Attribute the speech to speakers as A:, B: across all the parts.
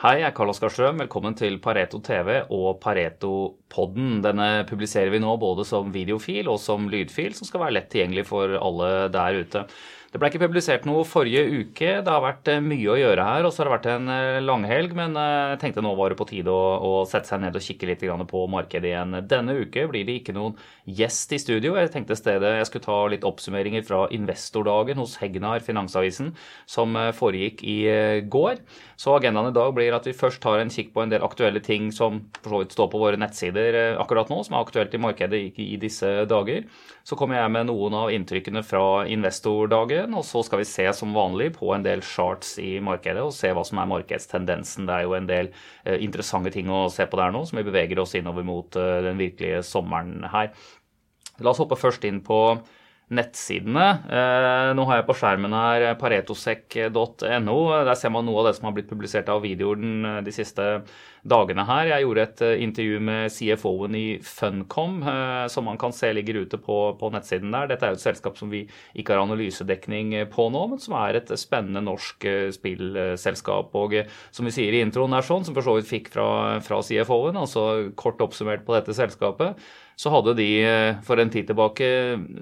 A: Hei, jeg er Karl Oskar Strøm. Velkommen til Pareto TV og Pareto-podden. Denne publiserer vi nå både som videofil og som lydfil, som skal være lett tilgjengelig for alle der ute. Det ble ikke publisert noe forrige uke. Det har vært eh, mye å gjøre her, og så har det vært en eh, langhelg. Men eh, jeg tenkte nå var det på tide å, å sette seg ned og kikke litt på markedet igjen. Denne uke blir det ikke noen gjest i studio. Jeg tenkte stedet jeg skulle ta litt oppsummeringer fra investordagen hos Hegnar Finansavisen, som foregikk i går. Så agendaen i dag blir at vi først tar en kikk på en del aktuelle ting som for så vidt står på våre nettsider akkurat nå, som er aktuelt i markedet i disse dager. Så kommer jeg med noen av inntrykkene fra investordagen dagen. Og så skal vi se som vanlig på en del charts i markedet og se hva som er markedstendensen. Det er jo en del eh, interessante ting å se på der nå, som vi beveger oss innover mot eh, den virkelige sommeren her. La oss hoppe først inn på nettsidene. Eh, nå har jeg på skjermen her paretosek.no. Der ser man noe av det som har blitt publisert av videoer de siste dagene her. Jeg gjorde et eh, intervju med CFO-en i Funcom, eh, som man kan se ligger ute på, på, nettsiden der. Dette er jo et selskap som vi ikke har analysedekning på nå, men som er et spennende norsk spillselskap. Og som vi sier i introen her sånn, som for så vidt fikk fra, fra CFO-en, altså kort oppsummert på dette selskapet, så hadde de eh, for en tid tilbake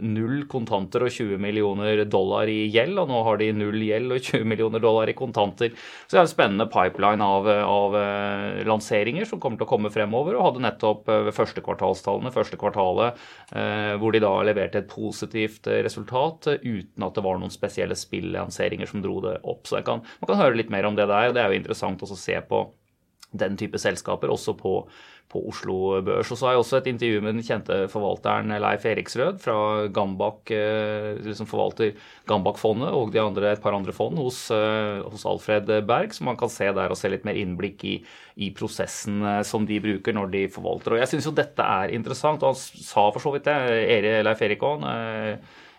A: null kontanter og 20 millioner dollar i gjeld, og nå har de null gjeld og 20 millioner dollar i kontanter. Så det er en spennende pipeline av, av eh, lanseringer som kommer til å komme fremover, og hadde nettopp ved førstekvartalstallene første kvartalet, hvor de da leverte et positivt resultat uten at det var noen spesielle spillanseringer som dro det opp. Så kan, man kan høre litt mer om det der, og det er jo interessant å se på den type selskaper, også på på Oslo Børs. Og så har jeg også et intervju med den kjente forvalteren Leif Eriksrød fra Gambak, eh, som forvalter Gambak-fondet og andre, et par andre fond hos, eh, hos, Alfred Berg, som man kan se der og se litt mer innblikk i, i prosessen eh, som de bruker når de forvalter. Og jeg syns jo dette er interessant, og han sa for så vidt det, Leif Erik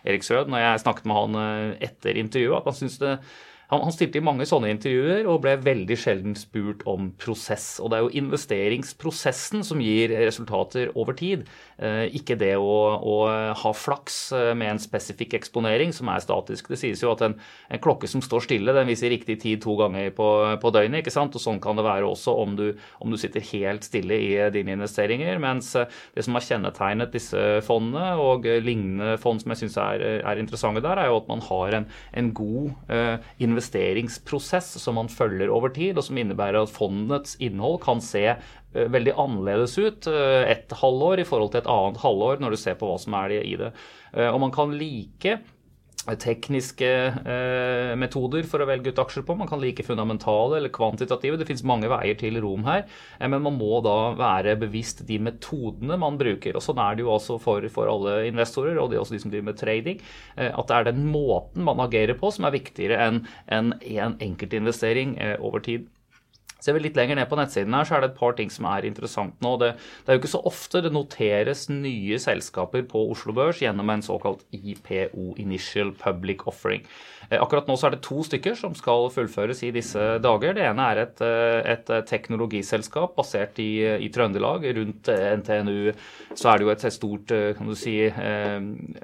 A: Eriksrød, når jeg snakket med han etter intervjuet, at han syns det han, han, stilte i mange sånne intervjuer og ble veldig sjelden spurt om prosess. Og det er jo investeringsprosessen som gir resultater over tid, eh, ikke det å, å, ha flaks eh, med en spesifikk eksponering som er statisk. Det sies jo at en, en, klokke som står stille, den viser riktig tid to ganger på, på døgnet. ikke sant? Og sånn kan det være også om du, om du sitter helt stille i dine investeringer. Mens eh, det som har kjennetegnet disse fondene, og lignende fond som jeg syns er, er, interessante der, er jo at man har en, en god uh, investeringsprosess som man følger over tid, og som innebærer at fondets innhold kan se eh, veldig annerledes ut eh, et halvår i forhold til et annet halvår når du ser på hva som er i det. Eh, og man kan like tekniske eh, metoder for å velge ut aksjer på. Man kan like fundamentale eller kvantitative. Det finnes mange veier til rom her. Eh, men man må da være bevisst de metodene man bruker. og Sånn er det jo også for, for alle investorer, og det er også de som driver med trading. Eh, at det er den måten man agerer på som er viktigere enn en, en enkeltinvestering eh, over tid. Ser vi litt lenger ned på nettsiden her, så er det et par ting som er interessant nå. Det, det, er jo ikke så ofte det noteres nye selskaper på Oslo Børs gjennom en såkalt IPO, Initial Public Offering. Eh, akkurat nå så er det to stykker som skal fullføres i disse dager. Det ene er et, eh, et teknologiselskap basert i, i, Trøndelag. Rundt NTNU så er det jo et stort, eh, kan si,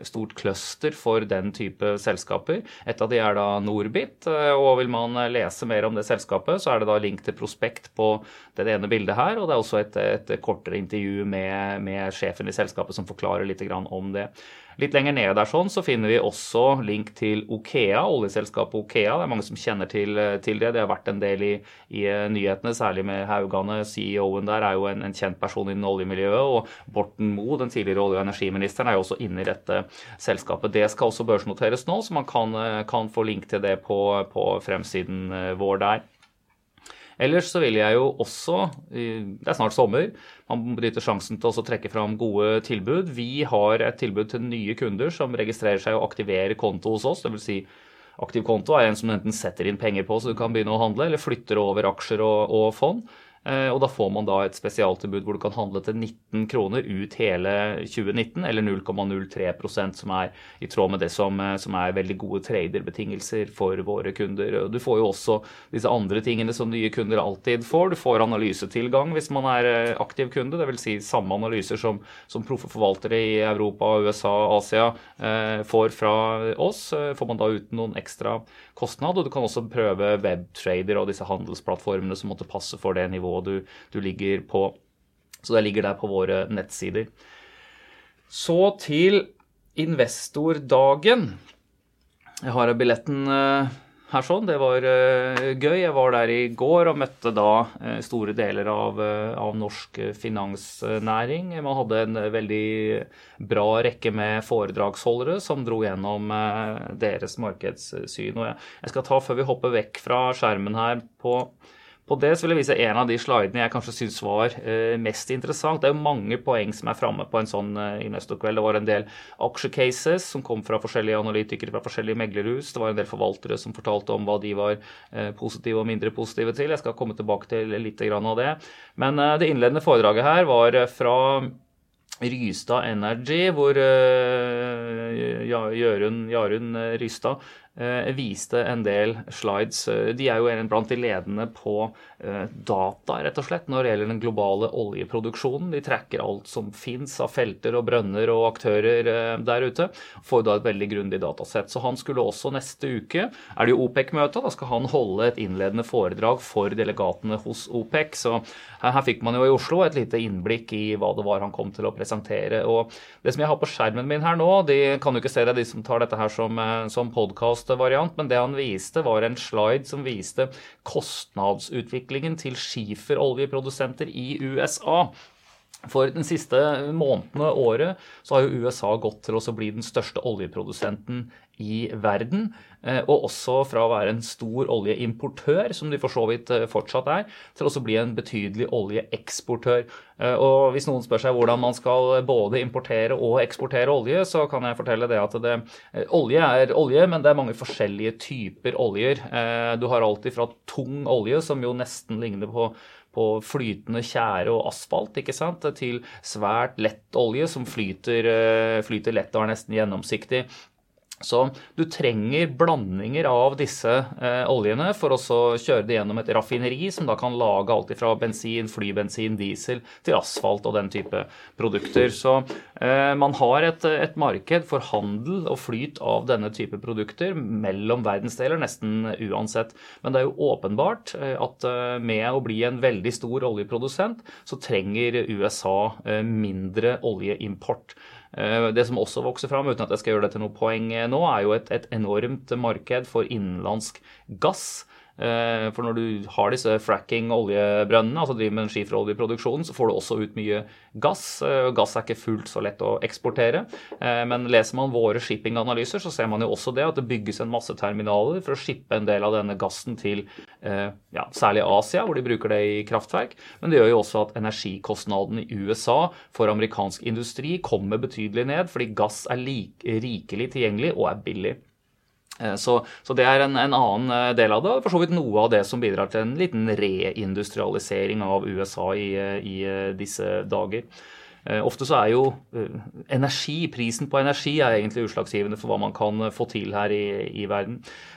A: stort cluster for den type selskaper. Et av de er da Norbit. Og vil man lese mer om det selskapet, så er det da link til prospekt på det ene bildet her. Og det er også et, et kortere intervju med, med, sjefen i selskapet som forklarer litt om det. Litt lenger nede der sånn, så finner vi også link til Okea, oljeselskapet Okea. Det er mange som kjenner til, til det. Det har vært en del i, i nyhetene, særlig med Haugane. CEO-en der er jo en, en, kjent person innen oljemiljøet. Og Borten Moe, den tidligere olje- og energiministeren, er jo også inne i dette selskapet. Det skal også børsnoteres nå, så man kan, kan få link til det på, på fremsiden vår der. Ellers så vil jeg jo også Det er snart sommer. Man benytter sjansen til å trekke fram gode tilbud. Vi har et tilbud til nye kunder som registrerer seg og aktiverer konto hos oss. Det vil si aktiv konto er en som enten setter inn penger på så du kan begynne å handle, eller flytter over aksjer og, og fond. Eh, og da får man da et spesialtilbud hvor du kan handle til 19 kroner ut hele 2019, eller 0,03% som er i tråd med det som, eh, som er veldig gode traderbetingelser for våre kunder. Du får jo også disse andre tingene som nye kunder alltid får. Du får analysetilgang hvis man er eh, aktiv kunde, dvs. Si samme analyser som, som proffe forvaltere i Europa, USA, Asia får fra oss. Får man da uten noen ekstra kostnad. Og du kan også prøve webtrader og disse handelsplattformene som måtte passe for det nivået du, du ligger på. Så det ligger der på våre nettsider. Så til investordagen. Jeg har billetten eh, her sånn. Det var uh, gøy. Jeg var der i går og møtte da uh, store deler av, av, norsk finansnæring. Man hadde en veldig bra rekke med foredragsholdere som dro gjennom deres markedssyn. Og jeg skal ta, før vi hopper vekk fra skjermen her på på det så vil jeg vise en av de slidene jeg kanskje syns var eh, mest interessant. Det er jo mange poeng som er framme på en sånn eh, investorkveld. Det var en del aksjecases som kom fra forskjellige analytikere fra forskjellige meglerhus. Det var en del forvaltere som fortalte om hva de var eh, positive og mindre positive til. Jeg skal komme tilbake til litt av det. Men det innledende foredraget her var fra Rystad Energy, hvor Jørund, Rystad viste en del slides. Eh, de er jo blant de ledende på eh, data, rett og slett, når det gjelder den globale oljeproduksjonen. De tracker alt som fins av felter og brønner og aktører der ute. Får da et veldig grundig datasett. Så han skulle også neste uke, er det jo OPEC-møte, da skal han holde et innledende foredrag for delegatene hos OPEC. Så her fikk man jo i Oslo et lite innblikk i hva det var han kom til å presentere. Og det som jeg har på skjermen min her nå, de kan jo ikke se det, de som tar dette her som, som podkast variant, men det han viste, var en slide som viste kostnadsutviklingen til skiferoljeprodusenter i USA. For den siste måneden og året så har jo USA gått til å bli den største oljeprodusenten i verden. Eh, og også fra å være en stor oljeimportør, som de for så vidt eh, fortsatt er, til også bli en betydelig oljeeksportør. Eh, og hvis noen spør seg hvordan man skal både importere og eksportere olje, så kan jeg fortelle det at det, olje er olje, men det er mange forskjellige typer oljer. Du har alltid fra tung olje, som jo nesten ligner på på flytende tjære og asfalt, ikke sant, til svært lett olje som flyter, flyter lett og er nesten gjennomsiktig. Så du trenger blandinger av disse eh, oljene for å kjøre det gjennom et raffineri som da kan lage alt fra bensin, flybensin, diesel til asfalt og den type produkter. Så eh, man har et, et, marked for handel og flyt av denne type produkter mellom verdensdeler nesten uansett. Men det er jo åpenbart eh, at eh, med å bli en veldig stor oljeprodusent, så trenger USA eh, mindre oljeimport. Eh, det som også vokser fram, uten at jeg skal gjøre det til noe poeng nå, er jo et, et enormt marked for innenlandsk gass. Eh, for når du har disse fracking-oljebrønnene, altså driver med skiferoljeproduksjonen, så får du også ut mye gass. Eh, gass er ikke fullt så lett å eksportere. Eh, men leser man våre shippinganalyser, så ser man jo også det at det bygges en masse terminaler for å shippe en del av denne gassen til ja, særlig Asia, hvor de bruker det i kraftverk. Men det gjør jo også at energikostnadene i USA for amerikansk industri kommer betydelig ned, fordi gass er like, rikelig tilgjengelig og er billig. Eh, så, så, det er en, en, annen eh, del av det, for så vidt noe av det som bidrar til en liten reindustrialisering av USA i, eh, i disse dager. Ofte så er jo energi, prisen på energi er egentlig utslagsgivende for hva man kan få til her i, i verden.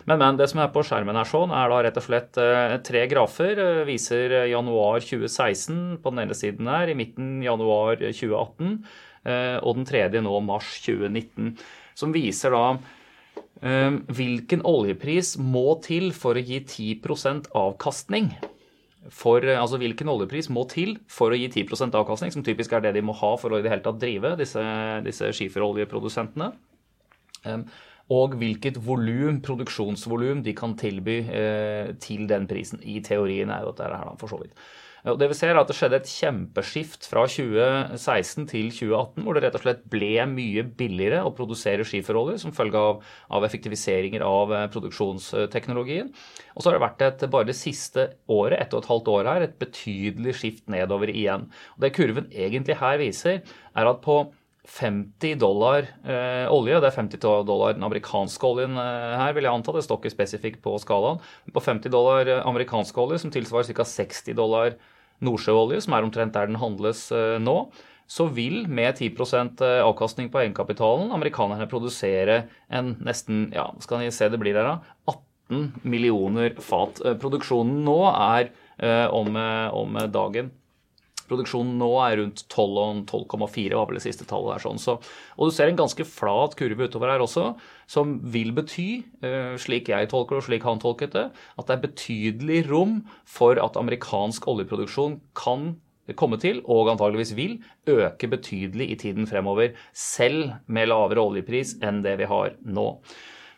A: Men, men, det som er på skjermen her sånn, er da rett og slett tre grafer. Viser januar 2016 på den ene siden her, i midten januar 2018, og den tredje nå mars 2019. Som viser da hvilken oljepris må til for å gi 10% avkastning? For, eh, altså Hvilken oljepris må til for å gi 10% avkastning, som typisk er det de må ha for å i det hele tatt drive disse, disse skiferoljeprodusentene? Ehm, og hvilket volum, produksjonsvolum de kan tilby eh, til den prisen. I teorien er jo dette her, for så vidt. Og det vi ser er at det skjedde et kjempeskift fra 2016 til 2018, hvor det rett og slett ble mye billigere å produsere skiferolje som følge av, av effektiviseringer av eh, produksjonsteknologien. Og så har det vært et, bare det siste året, ett og et halvt år her, et betydelig skift nedover igjen. Og Det kurven egentlig her viser, er at på 50 dollar eh, olje. Det er 50 dollar den amerikanske oljen eh, her, vil jeg anta. Det står ikke spesifikt på skalaen. På 50 dollar eh, amerikansk olje, som tilsvarer ca. 60 dollar nordsjøolje, som er omtrent der den handles nå, så vil med 10% avkastning på egenkapitalen amerikanerne produsere en nesten ja, skal ni se det blir der da, 18 millioner fat. Produksjonen nå er om, om dagen Produksjonen nå er rundt 12,4 var vel det siste tallet der. sånn. Så, og du ser en ganske flat kurve utover her også, som vil bety, eh, slik jeg tolker det og slik han tolket det, at det er betydelig rom for at amerikansk oljeproduksjon kan komme til, og antageligvis vil, øke betydelig i tiden fremover, selv med lavere oljepris enn det vi har nå.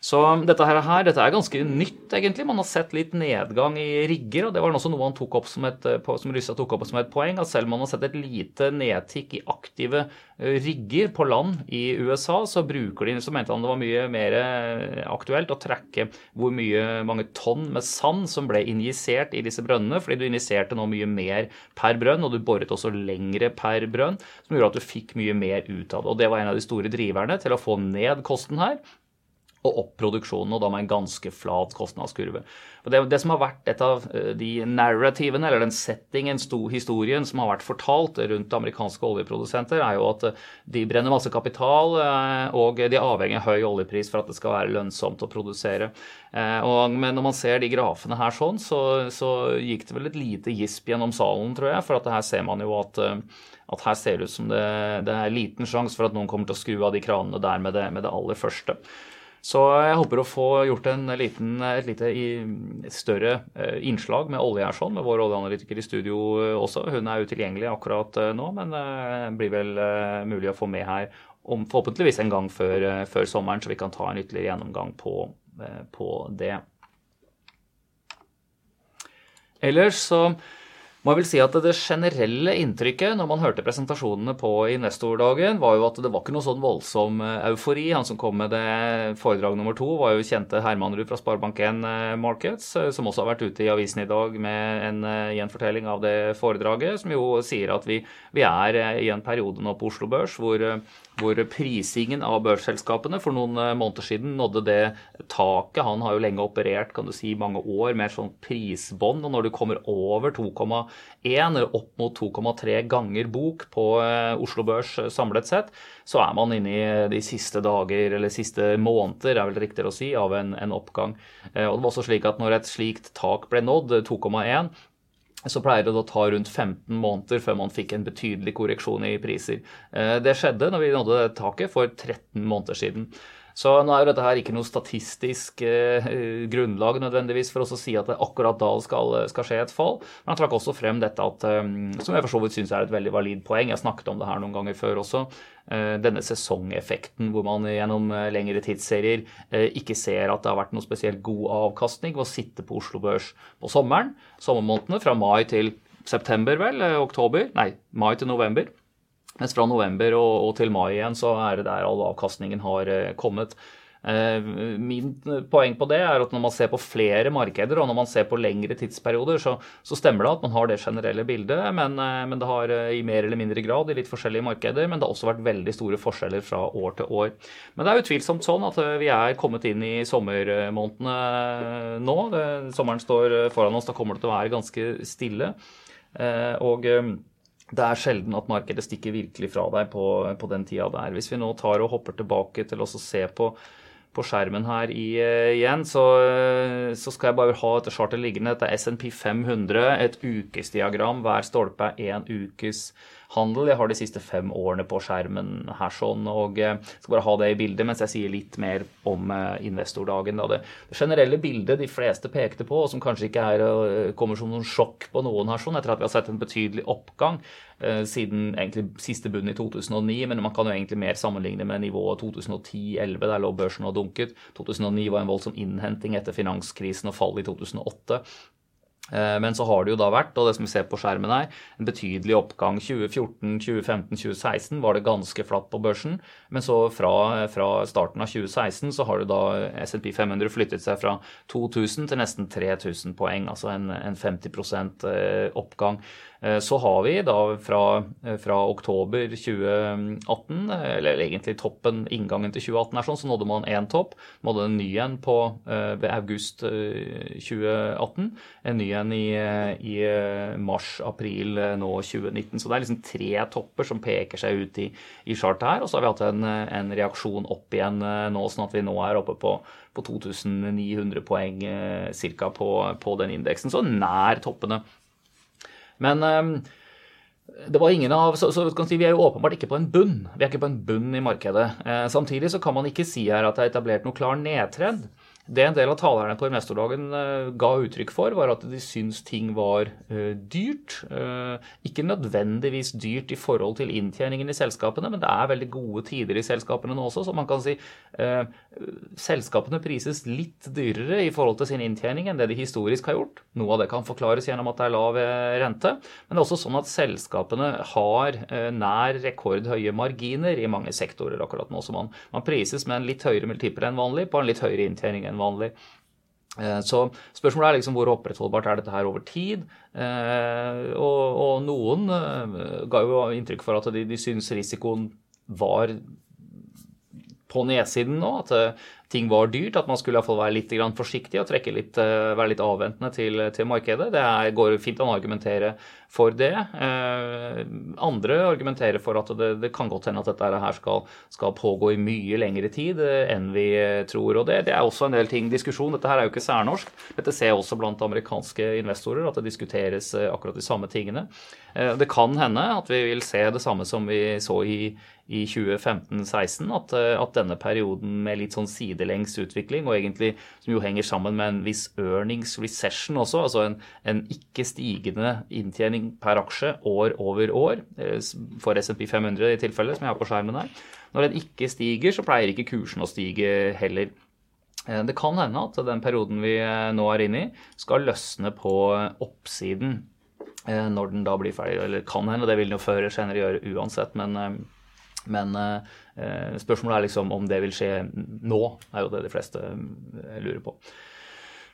A: Så dette her, dette er ganske nytt, egentlig. Man har sett litt nedgang i rigger, og det var også noe han tok opp som et, eh, som Ryssa tok opp som et poeng. At selv om man har sett et lite nedtikk i aktive eh, rigger på land i USA, så bruker de, så mente han det var mye mer eh, aktuelt å trekke hvor mye, mange tonn med sand som ble injisert i disse brønnene, fordi du injiserte nå mye mer per brønn, og du boret også lengre per brønn, som gjorde at du fikk mye mer ut av det. Og det var en av de store driverne til å få ned kosten her og opp produksjonen, og da med en ganske flat kostnadskurve. Det, det, som har vært et av eh, de narrativene, eller den settingen, historien som har vært fortalt rundt amerikanske oljeprodusenter, er jo at eh, de brenner masse kapital, eh, og de er avhengig av høy oljepris for at det skal være lønnsomt å produsere. Og, men når man ser de grafene her sånn, så, så gikk det vel et lite gisp gjennom salen, tror jeg, for at her ser man jo at at her ser det ut som det, det er liten sjanse for at noen kommer til å skru av de kranene der med det, med det aller første. Så jeg håper å få gjort liten, et lite større eh, innslag med olje her sånn, med vår oljeanalytiker i studio eh, også. Hun er utilgjengelig akkurat eh, nå, men det blir vel mulig å få med her om forhåpentligvis en gang før, før sommeren, så vi kan ta en ytterligere gjennomgang på, på det. Ellers så må vil si at Det generelle inntrykket når man hørte presentasjonene på investordagen, var jo at det var ikke noe sånn voldsom eh, eufori. Han som kom med det foredrag nummer to, var jo kjente Hermanrud fra Sparebank1 eh, Markets, eh, som også har vært ute i avisen i dag med en gjenfortelling av det foredraget, som jo sier at vi, vi er i en periode nå på Oslo Børs hvor hvor prisingen av børsselskapene for noen eh, måneder siden nådde det taket. Han har jo lenge operert kan du si, mange år med et sånt prisbånd. Og når du kommer over 2,1 eller opp mot 2,3 ganger bok på eh, Oslo Børs eh, samlet sett, så er man inne i de siste dager, eller siste måneder, er vel riktigere å si, av en, en oppgang. Og det var også slik at når et slikt tak ble nådd, 2,1, så pleier det å ta rundt 15 måneder før man fikk en betydelig korreksjon i priser. Eh, det skjedde når vi nådde taket for 13 måneder siden. Så nå er jo dette her ikke noe statistisk eh, grunnlag nødvendigvis for oss å si at det akkurat da skal, skal skje et fall. Men han trakk også frem dette at, eh, som jeg for så vidt syns er et veldig valid poeng, jeg snakket om det her noen ganger før også, eh, denne sesongeffekten hvor man gjennom eh, lengre tidsserier eh, ikke ser at det har vært noe spesielt god avkastning ved å sitte på Oslo Børs på sommeren, sommermånedene fra mai til september, vel, eh, oktober, nei, mai til november. Mens fra november og, og, til mai igjen så er det der all avkastningen har eh, kommet. Eh, min poeng på det er at når man ser på flere markeder og når man ser på lengre tidsperioder, så, så stemmer det at man har det generelle bildet, men, eh, men, det har i mer eller mindre grad i litt forskjellige markeder. Men det har også vært veldig store forskjeller fra år til år. Men det er utvilsomt sånn at vi er kommet inn i sommermånedene nå. Sommeren står foran oss, da kommer det til å være ganske stille. Og det er sjelden at markedet stikker virkelig fra deg på, på den tida der. Hvis vi nå tar og hopper tilbake til å se på, på skjermen her i, uh, igjen, så, så, skal jeg bare ha dette chartet liggende. Dette er SNP 500, et ukesdiagram. Hver stolpe er én ukes handel. Jeg har de siste fem årene på skjermen her sånn, og eh, skal bare ha det i bildet mens jeg sier litt mer om eh, investordagen. Da. Det, generelle bildet de fleste pekte på, og som kanskje ikke er, eh, kommer som noen sjokk på noen her sånn, etter at vi har sett en betydelig oppgang siden egentlig siste bunn i 2009, men man kan jo egentlig mer sammenligne med nivået 2010-2011, der lå børsen og dunket. 2009 var en voldsom innhenting etter finanskrisen og fallet i 2008. Eh, men så har det jo da vært, og det som vi ser på skjermen her, en betydelig oppgang. 2014, 2015, 2016 var det ganske flatt på børsen. Men så fra, fra starten av 2016 så har jo da SMP 500 flyttet seg fra 2000 til nesten 3000 poeng. Altså en, en 50 eh, oppgang. Eh, så har vi da fra, eh, fra oktober 2018, eller egentlig toppen, inngangen til 2018 er sånn, så nådde man én topp. Man nådde en ny en på ved august 2018. En ny en i, i mars-april nå 2019. Så det er liksom tre topper som peker seg ut i, i chartet her. Og så har vi hatt en, en reaksjon opp igjen nå, sånn at vi nå er oppe på på 2900 poeng cirka, På, på den indeksen. Så nær toppene. Men ehm, det var ingen av, så, så si, Vi er jo åpenbart ikke på en bunn. Vi er ikke på en bunn i markedet. Eh, samtidig så kan man ikke si her at det er etablert noe klar nedtrend. Det en del av talerne på investordagen uh, ga uttrykk for, var at de syns ting var uh, dyrt. Uh, ikke nødvendigvis dyrt i forhold til inntjeningen i selskapene, men det er veldig gode tider i selskapene nå også, så man kan si selskapene prises litt dyrere i forhold til sin inntjening enn det de historisk har gjort. Noe av det kan forklares gjennom at det er lav rente, men det er også sånn at selskapene har nær rekordhøye marginer i mange sektorer akkurat nå. Så man, man prises med en litt høyere multiple enn vanlig på en litt høyere inntjening enn vanlig. Eh, så spørsmålet er liksom hvor opprettholdbart er dette her over tid. Eh, og, og noen eh, ga jo inntrykk for at de, de syns risikoen var på nedsiden nå. At ting var dyrt, at man skulle iallfall være litt forsiktig og litt, være litt avventende til, til markedet. Det er, går fint an å argumentere for det. Eh, andre argumenterer for at det, det kan godt hende at dette her skal, skal, pågå i mye lengre tid eh, enn vi eh, tror. og det, det, er også en del ting diskusjon. Dette her er jo ikke særnorsk. Dette ser jeg også blant amerikanske investorer, at det diskuteres akkurat de samme tingene. Det kan hende at vi vil se det samme som vi så i, i 2015-16, at, at, denne perioden med litt sånn sidelengs utvikling, og egentlig som jo henger sammen med en viss earnings recession også, altså en, en ikke stigende inntjening per aksje år over år, eh, for SMP 500 i tilfelle, som jeg har på skjermen her. Når den ikke stiger, så pleier ikke kursen å stige heller. Eh, det kan hende at den perioden vi eh, nå er inne i, skal løsne på oppsiden når den da blir ferdig. Eller kan hende, det vil den jo før eller senere gjøre uansett. Men, men spørsmålet er liksom om det vil skje nå, er jo det de fleste lurer på.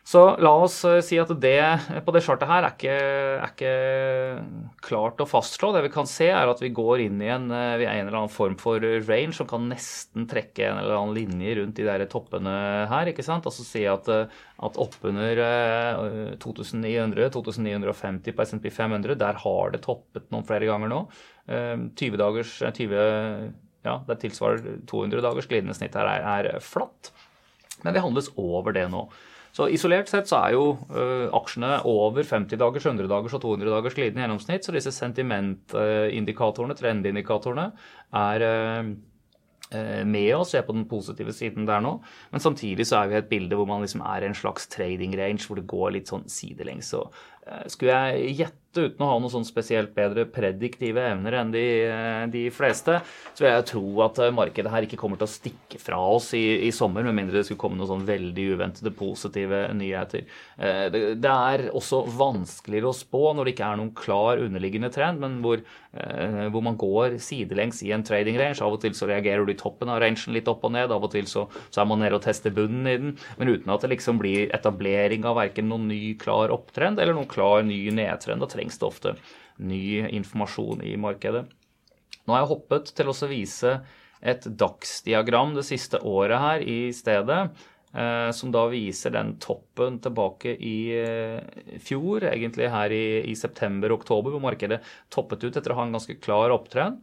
A: Så la oss eh, si at det på det chartet her er ikke, er ikke, klart å fastslå. Det vi kan se, er at vi går inn i en, eh, en eller annen form for range som kan nesten trekke en eller annen linje rundt de der toppene her. ikke sant? Altså si at, eh, at oppunder 2900-2950 på SMP 500, der har det toppet noen flere ganger nå. 20 dagers 20, ja, Det tilsvarer 200 dagers glidende snitt her er, er flatt. Men vi handles over det nå. Så isolert sett så er jo uh, aksjene over 50 dagers, 100 dagers og 200 dagers glidende gjennomsnitt. Så disse sentimentindikatorene, trendindikatorene, er uh, med oss, se på den positive siden der nå. Men samtidig så er vi i et bilde hvor man liksom er i en slags trading range hvor det går litt sånn sidelengs. Så skulle jeg gjette uten å ha noen sånn spesielt bedre prediktive evner enn de, eh, de, fleste, så vil jeg tro at eh, markedet her ikke kommer til å stikke fra oss i, i sommer, med mindre det skulle komme noen sånn veldig uventede positive nyheter. Eh, det, er også vanskeligere å spå når det ikke er noen klar underliggende trend, men hvor, hvor man går sidelengs i en trading range. Av og til så reagerer du i toppen av rangen litt opp og ned, av og til så, så er man nede og tester bunnen i den, men uten at det liksom blir etablering av verken noen ny, klar opptrend eller noen klar ny nedtrend. Da trengs det ofte ny informasjon i markedet. Nå har jeg hoppet til å vise et dagsdiagram det siste året her i stedet. Eh, som da viser den toppen tilbake i eh, fjor, egentlig her i, i september-oktober, hvor markedet toppet ut etter å ha en ganske klar opptreden.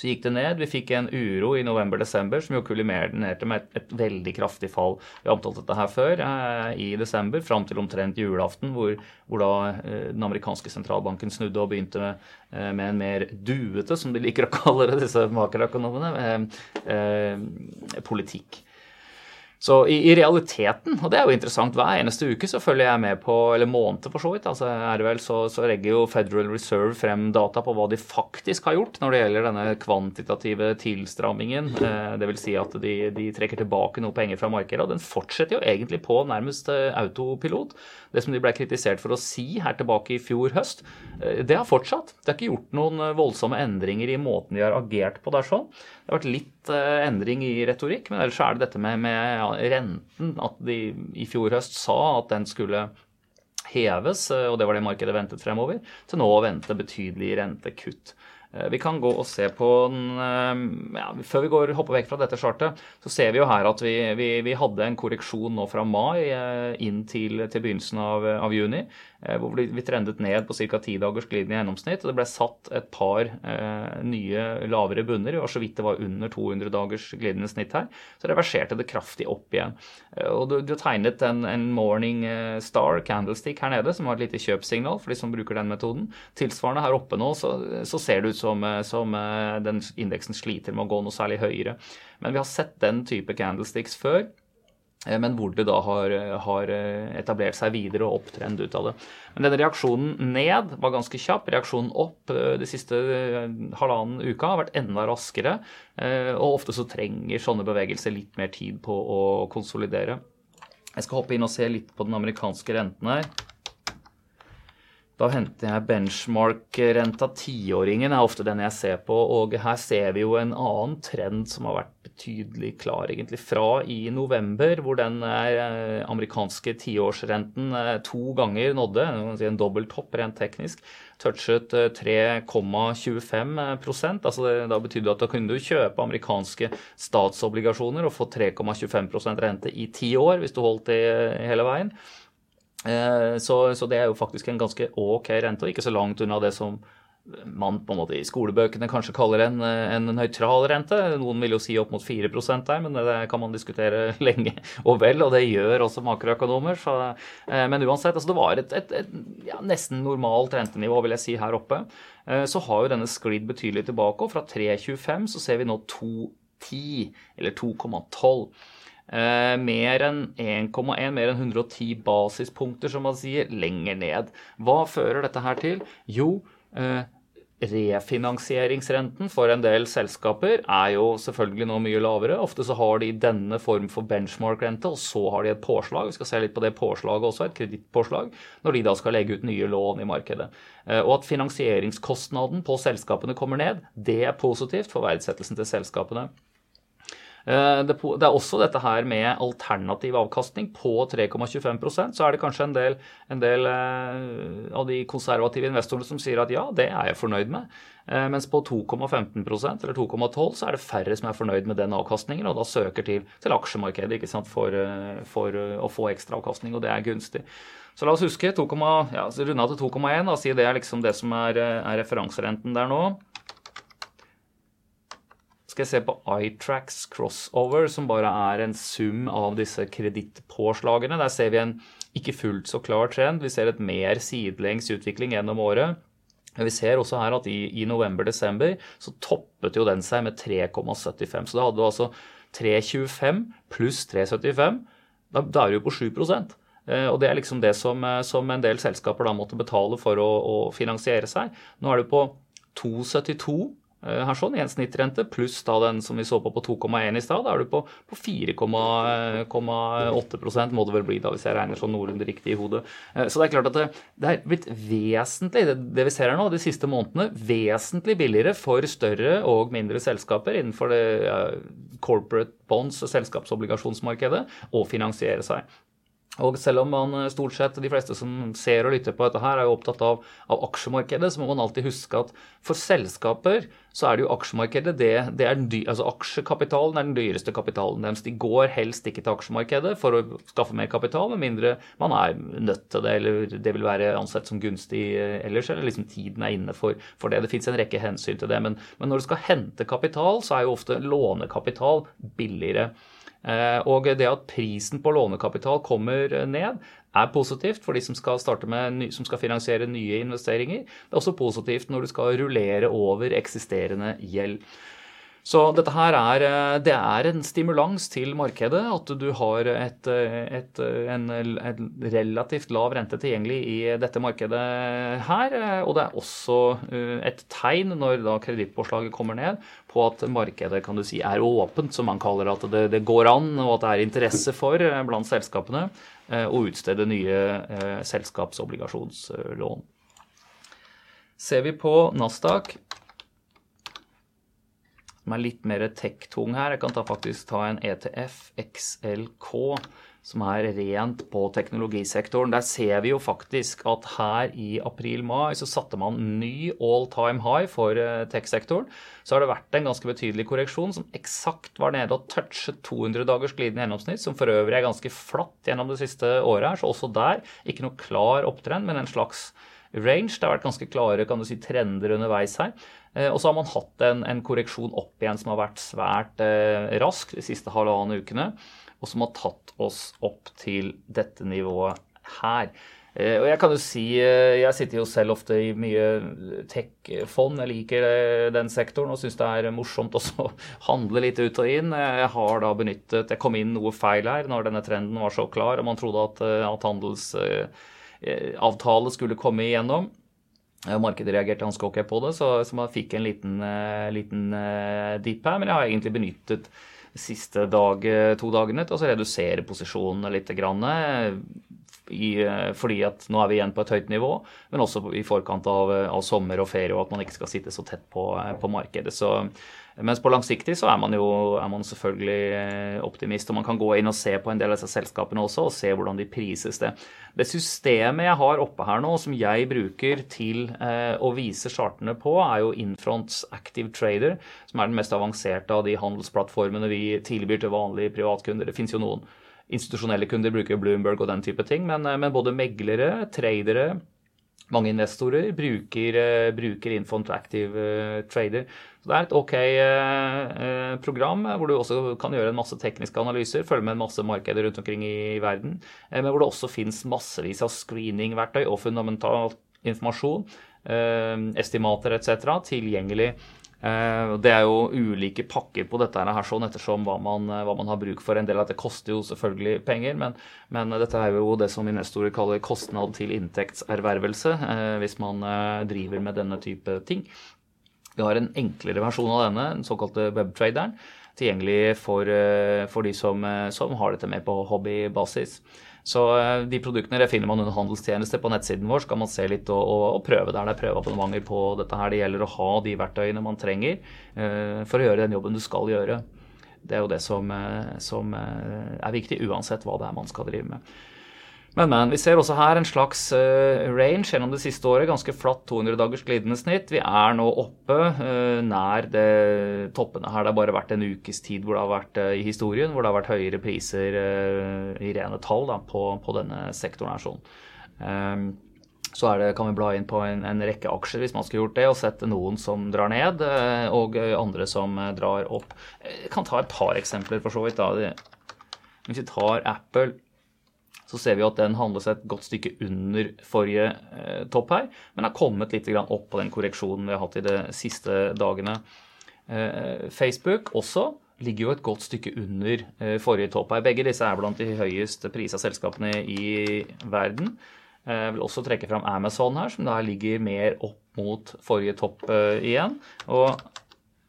A: Så gikk det ned. Vi fikk en uro i november-desember som jo kulimerte med et, et, veldig kraftig fall. Vi har omtalt dette her før, eh, i desember, fram til omtrent julaften, hvor, hvor da eh, den amerikanske sentralbanken snudde og begynte med, eh, med en mer duete, som de liker å kalle det, disse makroøkonomene, eh, eh, politikk. Så i, i, realiteten, og det er jo interessant, hver eneste uke så følger jeg med på, eller måned for så vidt, altså er det vel, så, så legger jo Federal Reserve frem data på hva de faktisk har gjort når det gjelder denne kvantitative tilstrammingen. Eh, vil si at de, de, trekker tilbake noe penger fra markedet, og den fortsetter jo egentlig på nærmest eh, autopilot. Det som de ble kritisert for å si her tilbake i fjor høst, eh, det har fortsatt. Det er ikke gjort noen eh, voldsomme endringer i måten de har agert på der sånn. Det har vært litt uh, endring i retorikk, men ellers er det dette med, med renten. At de i fjor høst sa at den skulle heves, og det var det markedet ventet fremover, til nå å vente betydelige rentekutt. Eh, vi kan gå og se på den eh, ja, Før vi går, hopper vekk fra dette chartet, så ser vi jo her at vi, vi, vi hadde en korreksjon nå fra mai eh, inn til, til begynnelsen av, av, juni. Hvor vi trendet ned på ca. ti dagers glidende gjennomsnitt. og Det ble satt et par eh, nye lavere bunner. og så vidt det var under 200 dagers glidende snitt her. Så reverserte det kraftig opp igjen. Og du, du tegnet en, en, morning star candlestick her nede, som var et lite kjøpsignal for de som bruker den metoden. Tilsvarende her oppe nå så, så ser det ut som, eh, som eh, den indeksen sliter med å gå noe særlig høyere. Men vi har sett den type candlesticks før. Eh, men hvor det da har, har, etablert seg videre og opptrend ut av det. Men denne reaksjonen ned var ganske kjapp. Reaksjonen opp de siste halvannen uka har vært enda raskere. Og ofte så trenger sånne bevegelser litt mer tid på å konsolidere. Jeg skal hoppe inn og se litt på den amerikanske renten her. Da henter jeg benchmark-renta. Tiåringen er ofte den jeg ser på. Og her ser vi jo en annen trend som har vært betydelig klar egentlig fra i november, hvor den eh, amerikanske tiårsrenten eh, to ganger nådde en dobbel topp rent teknisk. Touchet 3,25 eh, altså Da betydde det at da kunne du kjøpe amerikanske statsobligasjoner og få 3,25% rente i ti år hvis du holdt det hele veien. Eh, så, så, det er jo faktisk en ganske ok rente, og ikke så langt unna det som man på en måte i skolebøkene kanskje kaller en, en nøytral rente. Noen vil jo si opp mot 4 der, men det kan man diskutere lenge og vel, og det gjør også makroøkonomer. Så, eh, men uansett, altså det var et, et, et ja, nesten normalt rentenivå, vil jeg si, her oppe. Eh, så har jo denne sklidd betydelig tilbake, og fra 3,25 så ser vi nå 2,10, eller 2,12. Eh, mer enn 1,1, mer enn 110 basispunkter, som man sier, lenger ned. Hva fører dette her til? Jo, eh, refinansieringsrenten for en del selskaper er jo selvfølgelig nå mye lavere. Ofte så har de denne form for benchmark-rente, og så har de et påslag. Vi skal se litt på det påslaget også, et kredittpåslag, når de da skal legge ut nye lån i markedet. Eh, og at finansieringskostnaden på selskapene kommer ned, det er positivt for verdsettelsen til selskapene. Eh, det er også dette her med alternativ avkastning på 3,25% Så er det kanskje en del, en del eh, av de konservative investorene som sier at ja, det er jeg fornøyd med. Eh, mens på 2,15% eller 2,12 så er det færre som er fornøyd med den avkastningen, og da søker til, til aksjemarkedet sant, for, for å få ekstra avkastning, og det er gunstig. Så la oss huske 2, ja, runde av til 2,1 og si det er liksom det som er, er referanserenten der nå skal jeg se på iTracks crossover, som bare er en sum av disse kredittpåslagene. Der ser vi en ikke fullt så klar trend. Vi ser et mer sidelengs utvikling gjennom året. Vi ser også her at i, i november-desember så toppet jo den seg med 3,75. Så da hadde du altså 3,25 pluss 3,75. Da, da er du jo på 7 eh, og det er liksom det som, eh, som, en del selskaper da måtte betale for å, å finansiere seg. Nå er du på 2,72 Eh, her sånn, i en snittrente, pluss da den som vi så på på 2,1 i stad. Da er du på, på 4,8 må det vel bli, da, hvis jeg regner sånn noenlunde riktig i hodet. Eh, så det er klart at det, det er blitt vesentlig, det, det, vi ser her nå, de siste månedene, vesentlig billigere for større og mindre selskaper innenfor det corporate bonds, selskapsobligasjonsmarkedet, å finansiere seg. Og selv om man eh, stort sett, de fleste som ser og lytter på dette her, er jo opptatt av, av aksjemarkedet, så må man alltid huske at for selskaper så er det jo aksjemarkedet det, det er dy, altså Aksjekapitalen er den dyreste kapitalen deres. De går helst ikke til aksjemarkedet for å skaffe mer kapital, med mindre man er nødt til det, eller det vil være ansett som gunstig eh, ellers, eller liksom tiden er inne for, for det. Det fins en rekke hensyn til det. Men, men når du skal hente kapital, så er jo ofte lånekapital billigere. Eh, og det at prisen på lånekapital kommer ned, er positivt for de som skal, med, som skal finansiere nye investeringer. Det er også positivt når du skal rullere over eksisterende gjeld. Så dette her er, eh, det er en stimulans til markedet at du har et, et, en, en, relativt lav rente tilgjengelig i dette markedet her. Og det er også eh, et tegn når da kredittpåslaget kommer ned, på at markedet kan du si, er åpent, som man kaller at det, det går an, og at det er interesse for eh, blant selskapene å utstede nye selskapsobligasjonslån. Ser vi på Nasdaq som er litt mer tech-tung her. Jeg kan ta, faktisk ta en ETF XLK. som er rent på teknologisektoren. Der ser vi jo faktisk at her i april-mai så satte man ny all time high for eh, tech-sektoren. Så har det vært en ganske betydelig korreksjon som eksakt var nede og touchet 200 dagers glidende gjennomsnitt, som for øvrig er ganske flatt gjennom det siste året her. Så også der ikke noe klar opptrend, men en slags range. Det har vært ganske klare kan du si, trender underveis her. Eh, og så har man hatt en, en, korreksjon opp igjen som har vært svært eh, rask de siste halvannen ukene og som har tatt oss opp til dette nivået her. Eh, og jeg kan jo si, eh, jeg sitter jo selv ofte i mye tech-fond. Jeg liker eh, den sektoren og syns det er morsomt også å handle litt ut og inn. Jeg har da benyttet Jeg kom inn noe feil her når denne trenden var så klar og man trodde at, at handelsavtale skulle komme igjennom. Markedet reagerte ganske ok på det, så, så man fikk en liten, liten dip her. Men jeg har egentlig benyttet siste dag, eh, to dagene til å redusere posisjonene litt. Grann, i, eh, fordi at nå er vi igjen på et høyt nivå, men også i forkant av, eh, av sommer og ferie, og at man ikke skal sitte så tett på, på markedet. Så mens på langsiktig så er man jo er man selvfølgelig eh, optimist, og man kan gå inn og se på en del av disse selskapene også, og se hvordan de prises det. Det systemet jeg har oppe her nå, som jeg bruker til eh, å vise chartene på, er jo Infronts Active Trader, som er den mest avanserte av de handelsplattformene vi tilbyr til vanlige privatkunder. Det fins jo noen institusjonelle kunder bruker Bloomberg og den type ting, men, eh, men både meglere, tradere, mange investorer bruker, uh, bruker Infont Active uh, Trader. Så Det er et ok eh, program hvor du også kan gjøre en masse tekniske analyser, følge med en masse markeder rundt omkring i verden, eh, men hvor det også finnes massevis av screeningverktøy og fundamental informasjon, eh, estimater etc. tilgjengelig. Eh, det er jo ulike pakker på dette her sånn ettersom hva man, hva man, har bruk for. En del av dette koster jo selvfølgelig penger, men, men, dette er jo det som investorer kaller kostnad til inntektservervelse, eh, hvis man eh, driver med denne type ting. Vi har en enklere versjon av denne, den såkalte webtraderen, tilgjengelig for, eh, for de som, eh, som, har dette med på hobbybasis. Så eh, de produktene finner man under handelstjenester på nettsiden vår. Så kan man se litt og, og, og prøve der det er prøveabonnementer på dette her. Det gjelder å ha de verktøyene man trenger uh, for å gjøre den jobben du skal gjøre. Det er jo det som, som er viktig, uansett hva det er man skal drive med. Men, men. Vi ser også her en slags uh, range gjennom det siste året. Ganske flatt 200 dagers glidende snitt. Vi er nå oppe uh, nær det, toppene her. Det har bare vært en ukes tid hvor det har vært uh, i historien hvor det har vært høyere priser i rene tall da, på, på, denne sektoren. her sånn. Um, så det, kan vi bla inn på en, en, rekke aksjer hvis man skulle gjort det, og sette noen som drar ned, og andre som drar opp. Jeg kan ta et par eksempler, for så vidt. da. Hvis vi tar Apple så ser vi at den handles et godt stykke under forrige eh, topp her, men har kommet litt opp på den korreksjonen vi har hatt i de siste dagene. Eh, Facebook også ligger jo et godt stykke under eh, forrige topp her. Begge disse er blant de høyest prisa selskapene i verden. Eh, jeg vil også trekke fram Amazon her, som da ligger mer opp mot forrige topp eh, igjen. Og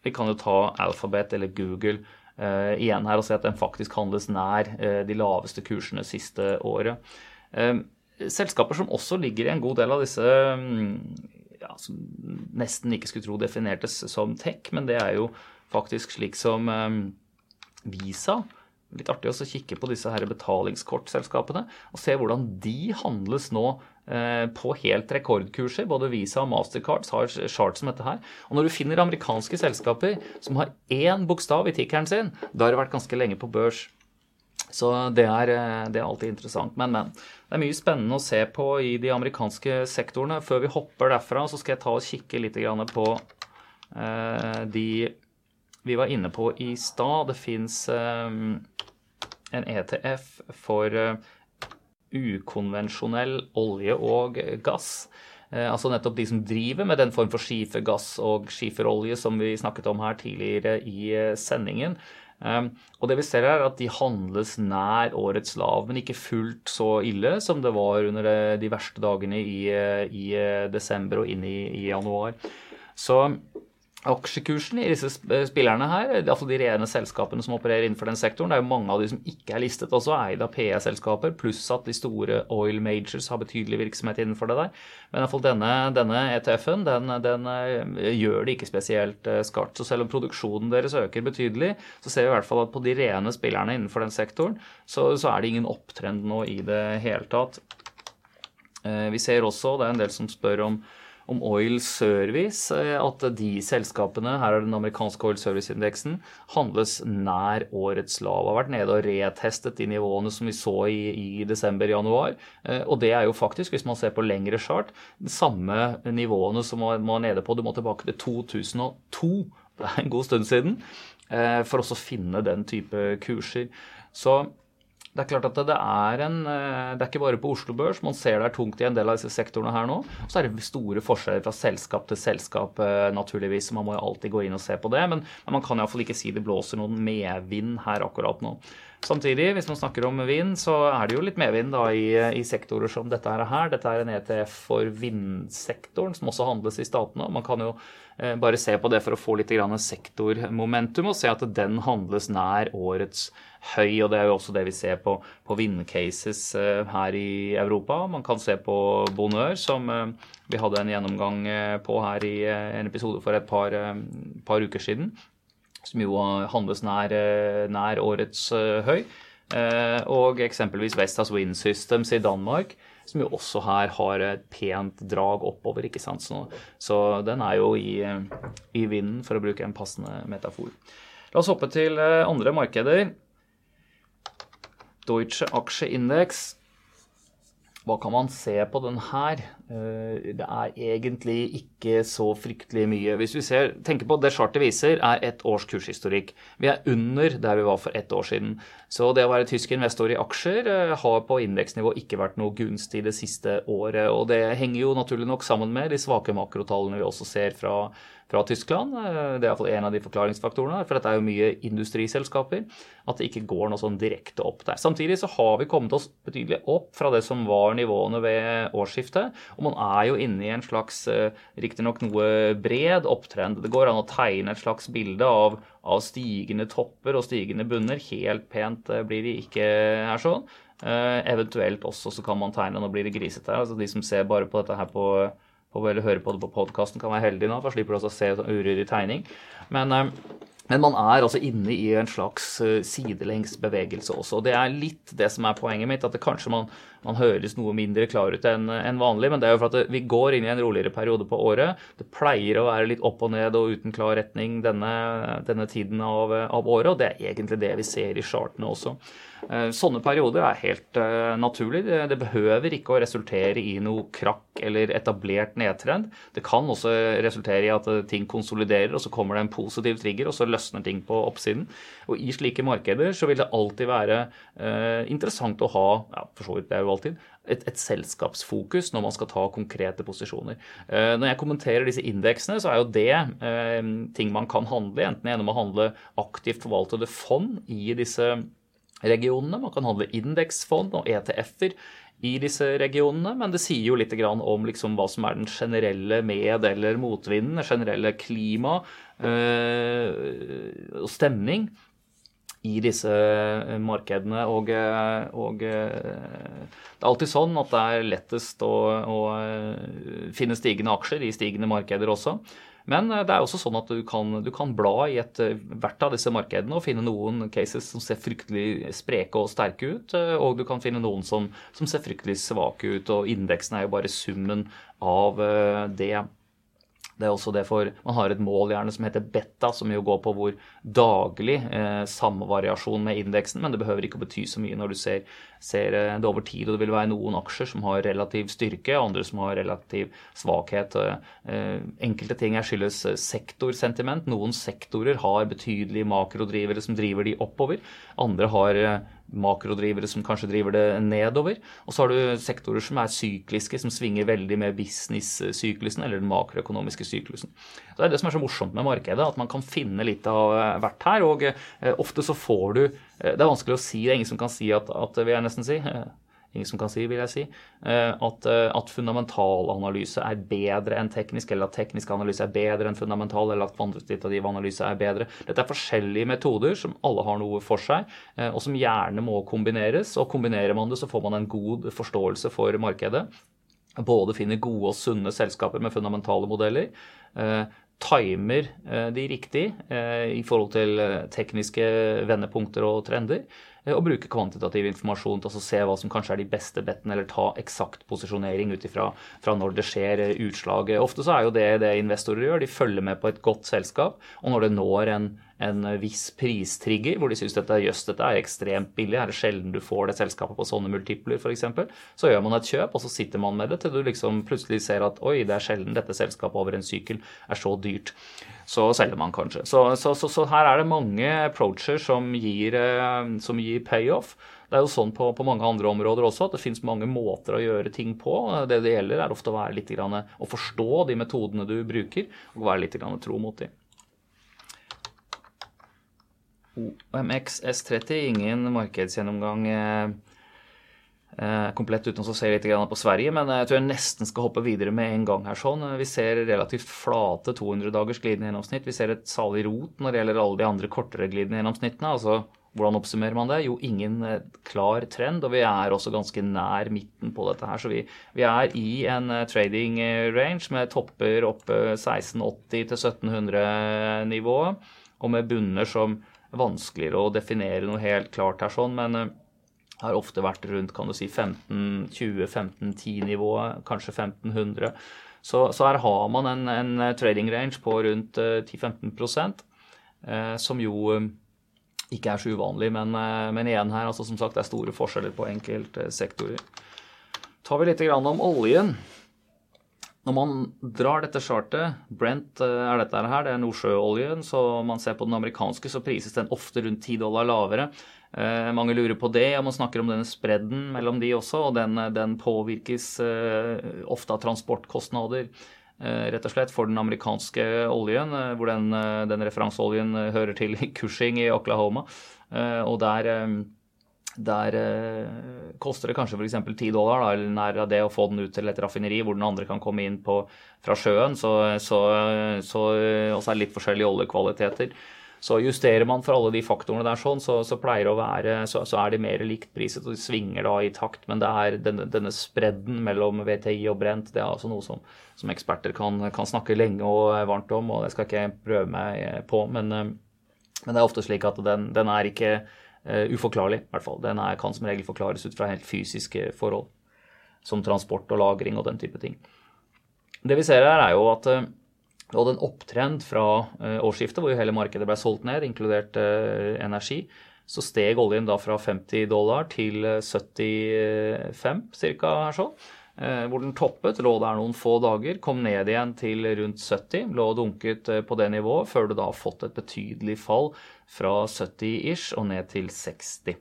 A: vi kan jo ta Alphabet eller Google igjen her og se at den faktisk handles nær uh, de laveste kursene siste året. Uh, selskaper som også ligger i en god del av disse um, ja, som nesten ikke skulle tro definertes som tech, men det er jo faktisk slik som Visa. Litt artig å kikke på disse her betalingskortselskapene og se hvordan de handles nå Eh, på helt rekordkurser. Både Visa og Mastercard har chart som dette her. Og når du finner amerikanske selskaper som har én bokstav i tikkeren sin, da har det vært ganske lenge på børs. Så det er, eh, det er, alltid interessant. Men, men. Det er mye spennende å se på i de amerikanske sektorene. Før vi hopper derfra, så skal jeg ta og kikke litt på eh, de vi var inne på i stad. Det fins eh, en ETF for eh, ukonvensjonell olje og gass. Eh, altså nettopp de som driver med den form for skifergass og skiferolje som vi snakket om her tidligere i eh, sendingen. Um, og det vi ser her er at de handles nær årets lav, men ikke fullt så ille som det var under de verste dagene i, i desember og inn i, i januar. Så aksjekursen i disse spillerne her, iallfall de rene selskapene som opererer innenfor den sektoren. Det er jo mange av de som ikke er listet også, eid av PE-selskaper, pluss at de store oil majors har betydelig virksomhet innenfor det der. Men iallfall denne, denne ETF-en den, den, eh, gjør det ikke spesielt eh, skarpt. Så selv om produksjonen deres øker betydelig, så ser vi i hvert fall at på de rene spillerne innenfor den sektoren, så, så er det ingen opptrend nå i det hele tatt. Eh, vi ser også, det er en del som spør om om Oil Service, eh, at de selskapene, her er den amerikanske Oil Service-indeksen, handles nær årets lav. Har vært nede og retestet de nivåene som vi så i, i desember-januar. Eh, og det er jo faktisk, hvis man ser på lengre chart, de samme nivåene som man var nede på. Du må tilbake til 2002, det er en god stund siden, eh, for også å finne den type kurser. Så det er klart at det er en eh, Det er ikke bare på Oslo Børs. Man ser det er tungt i en del av disse sektorene her nå. Og så er det store forskjeller fra selskap til selskap, eh, naturligvis. Man må jo alltid gå inn og se på det. Men, men man kan iallfall ikke si det blåser noen medvind her akkurat nå. Samtidig, hvis man snakker om vind, så er det jo litt medvind i, i, sektorer som dette her. Dette er en ETF for vindsektoren, som også handles i statene. Man kan jo eh, bare se på det for å få litt sektormomentum, og se at den handles nær årets høy. og Det er jo også det vi ser på, på vindcases eh, her i Europa. Man kan se på Bonheur, som eh, vi hadde en gjennomgang eh, på her i en episode for et par, par uker siden. Som jo handles nær, nær årets høy. Og eksempelvis Vestas Wind Systems i Danmark som jo også her har et pent drag oppover. ikke sant? Så, så den er jo i, i, vinden, for å bruke en passende metafor. La oss hoppe til andre markeder. Deutsche Aksjeindeks. Hva kan man se på den her? Eh, det er egentlig ikke så fryktelig mye. Hvis vi ser, tenker på Det chartet viser, er ett års kurshistorikk. Vi er under der vi var for ett år siden. Så det å være tysk investor i aksjer eh, har på indeksnivå ikke vært noe gunstig det siste året. Og det henger jo naturlig nok sammen med de svake makrotallene vi også ser fra fra Tyskland. Eh, det er iallfall en av de forklaringsfaktorene. For dette er jo mye industriselskaper. At det ikke går noe sånn direkte opp der. Samtidig så har vi kommet oss betydelig opp fra det som var nivåene ved årsskiftet. Og man er jo inne i en slags, eh, riktignok noe bred opptrend. Det går an å tegne et slags bilde av, av stigende topper og stigende bunner. Helt pent eh, blir de ikke her sånn. eventuelt også så kan man tegne, nå blir det grisete. her. altså De som ser bare på dette her på på, eller høre på det på podkasten, kan være heldig nå, for slipper du også å se sånn uryddig tegning. Men, eh, men, man er altså inne i en slags sidelengsbevegelse sidelengs bevegelse også. og Det er litt det som er poenget mitt, at det kanskje man, man høres noe mindre klar ut enn en vanlig. Men det er jo for at vi går inn i en roligere periode på året. Det pleier å være litt opp og ned og uten klar retning denne, denne tiden av, av året, og det er egentlig det vi ser i chartene også. Eh, sånne perioder er helt uh, naturlig. Det, behøver ikke å resultere i noe krakk eller etablert nedtrend. Det kan også resultere i at uh, ting konsoliderer, og så kommer det en positiv trigger, og så løsner ting på oppsiden. Og i slike markeder så vil det alltid være interessant å ha, ja, for så vidt det er jo alltid, et, et, selskapsfokus når man skal ta konkrete posisjoner. Når jeg kommenterer disse indeksene, så er jo det ting man kan handle, enten gjennom å handle aktivt forvaltede fond i disse regionene. Man kan handle indeksfond og ETF-er i disse regionene, men det sier jo litt om liksom hva som er den generelle med- eller motvinden, det generelle klima øh, og stemning i disse øh, markedene. Og, øh, og, det er alltid sånn at det er lettest å, å finne stigende aksjer i stigende markeder også. Men eh, det er også sånn at du kan, du kan bla i et, eh, hvert av disse markedene og finne noen cases som ser fryktelig spreke og sterke ut, eh, og du kan finne noen som, som ser fryktelig svake ut. Og indeksen er jo bare summen av det. Det er også det for, Man har et mål gjerne som heter beta, som jo går på hvor daglig eh, samvariasjon med indeksen, men det behøver ikke å bety så mye når du ser, ser eh, det over tid. og Det vil være noen aksjer som har relativ styrke, andre som har relativ svakhet. Eh, enkelte ting er skyldes eh, sektorsentiment. Noen sektorer har betydelige makrodrivere som driver de oppover. Andre har eh, makrodrivere som kanskje driver det nedover. Og så har du sektorer som er sykliske, som svinger veldig med business-syklusen eller den makroøkonomiske syklusen. Så Det er det som er så morsomt med markedet, at man kan finne litt av eh, hvert her. Og eh, ofte så får du eh, Det er vanskelig å si, det er ingen som kan si at, at vil jeg nesten si ingen som kan si, vil jeg si, at, at fundamentalanalyse er bedre enn teknisk, eller at teknisk analyse er bedre enn fundamental, eller at kvantitativ analyse er bedre. Dette er forskjellige metoder som alle har noe for seg, og som gjerne må kombineres. Og kombinerer man det, så får man en god forståelse for markedet både finner gode og sunne selskaper med fundamentale modeller, eh, timer eh, de riktig eh, i forhold til tekniske vendepunkter og trender, og bruke kvantitativ informasjon til å se hva som kanskje er de beste bettene, eller ta eksakt posisjonering ut ifra når det skjer utslag. Ofte så er jo det det investorer gjør, de følger med på et godt selskap, og når det når en en viss pristrigger, hvor de syns dette, jøss, dette er ekstremt billig, er det sjelden du får det selskapet på sånne multipler f.eks., så gjør man et kjøp, og så sitter man med det til du liksom plutselig ser at oi, det er sjelden dette selskapet over en sykkel er så dyrt. Så selger man kanskje. Så, så, så, så her er det mange approacher som gir, eh, som gir payoff. Det er jo sånn på, på, mange andre områder også at det finnes mange måter å gjøre ting på. Det det gjelder, er ofte å, være litt, å forstå de metodene du bruker, og være litt tro mot dem. OMX S30, ingen markedsgjennomgang eh, komplett uten å se litt på Sverige, men jeg tror jeg nesten skal hoppe videre med en gang her. sånn. Vi ser relativt flate 200-dagers glidende gjennomsnitt. Vi ser et salig rot når det gjelder alle de andre kortere glidende gjennomsnittene. altså hvordan oppsummerer man det? Jo, ingen eh, klar trend, og vi er også ganske nær midten på dette her. Så vi, vi er i en trading range med topper opp 1680 til 1700-nivået, og med bunner som vanskeligere å definere noe helt klart her, sånn, men har ofte vært rundt kan du si 15-20-15-10-nivået, kanskje 1500. Så, så, her har man en, en trading range på rundt uh, eh, 10-15 eh, som jo ikke er så uvanlig, men, men, igjen her, altså som sagt, det er store forskjeller på enkeltsektorer. Tar vi litt om oljen. Når man drar dette chartet, Brent eh, er dette her, det er nordsjøoljen, så man ser på den amerikanske, så prises den ofte rundt 10 dollar lavere. Eh, mange lurer på det, og man snakker om denne spredden mellom de også, og den, den påvirkes eh, ofte av transportkostnader. Eh, rett og slett for den amerikanske oljen, eh, hvor den, eh, den referanseoljen hører til Cushing i Oklahoma. Og der der eh, koster det kanskje f.eks. 10 dollar, eller nær det å få den ut til et raffineri hvor den andre kan komme inn på, fra sjøen. Så, så, så, og så er det litt forskjellige oljekvaliteter. Så justerer man for alle de faktorene der, sånn, så, så det være, så, så er de mer likt priset, og de svinger da i takt. Men det denne, denne spredden mellom VTI og brent, det er altså noe som, som eksperter kan, kan, snakke lenge og varmt om, og det skal ikke jeg prøve meg på. Men, eh, men det er ofte slik at den, den er ikke Uh, uforklarlig, i hvert fall. Den er, kan som regel forklares ut fra helt fysiske forhold, som transport og lagring og den type ting. Det vi ser her, er jo at uh, vi hadde en opptrend fra uh, årsskiftet, hvor hele markedet ble solgt ned, inkludert energi. Så steg oljen da fra 50 dollar til 75 ca. her sånn. Eh, hvor den toppet, lå der noen få dager, kom ned igjen til rundt 70, lå og dunket eh, på det nivået, før du da har fått et betydelig fall fra 70-ish og ned til 60.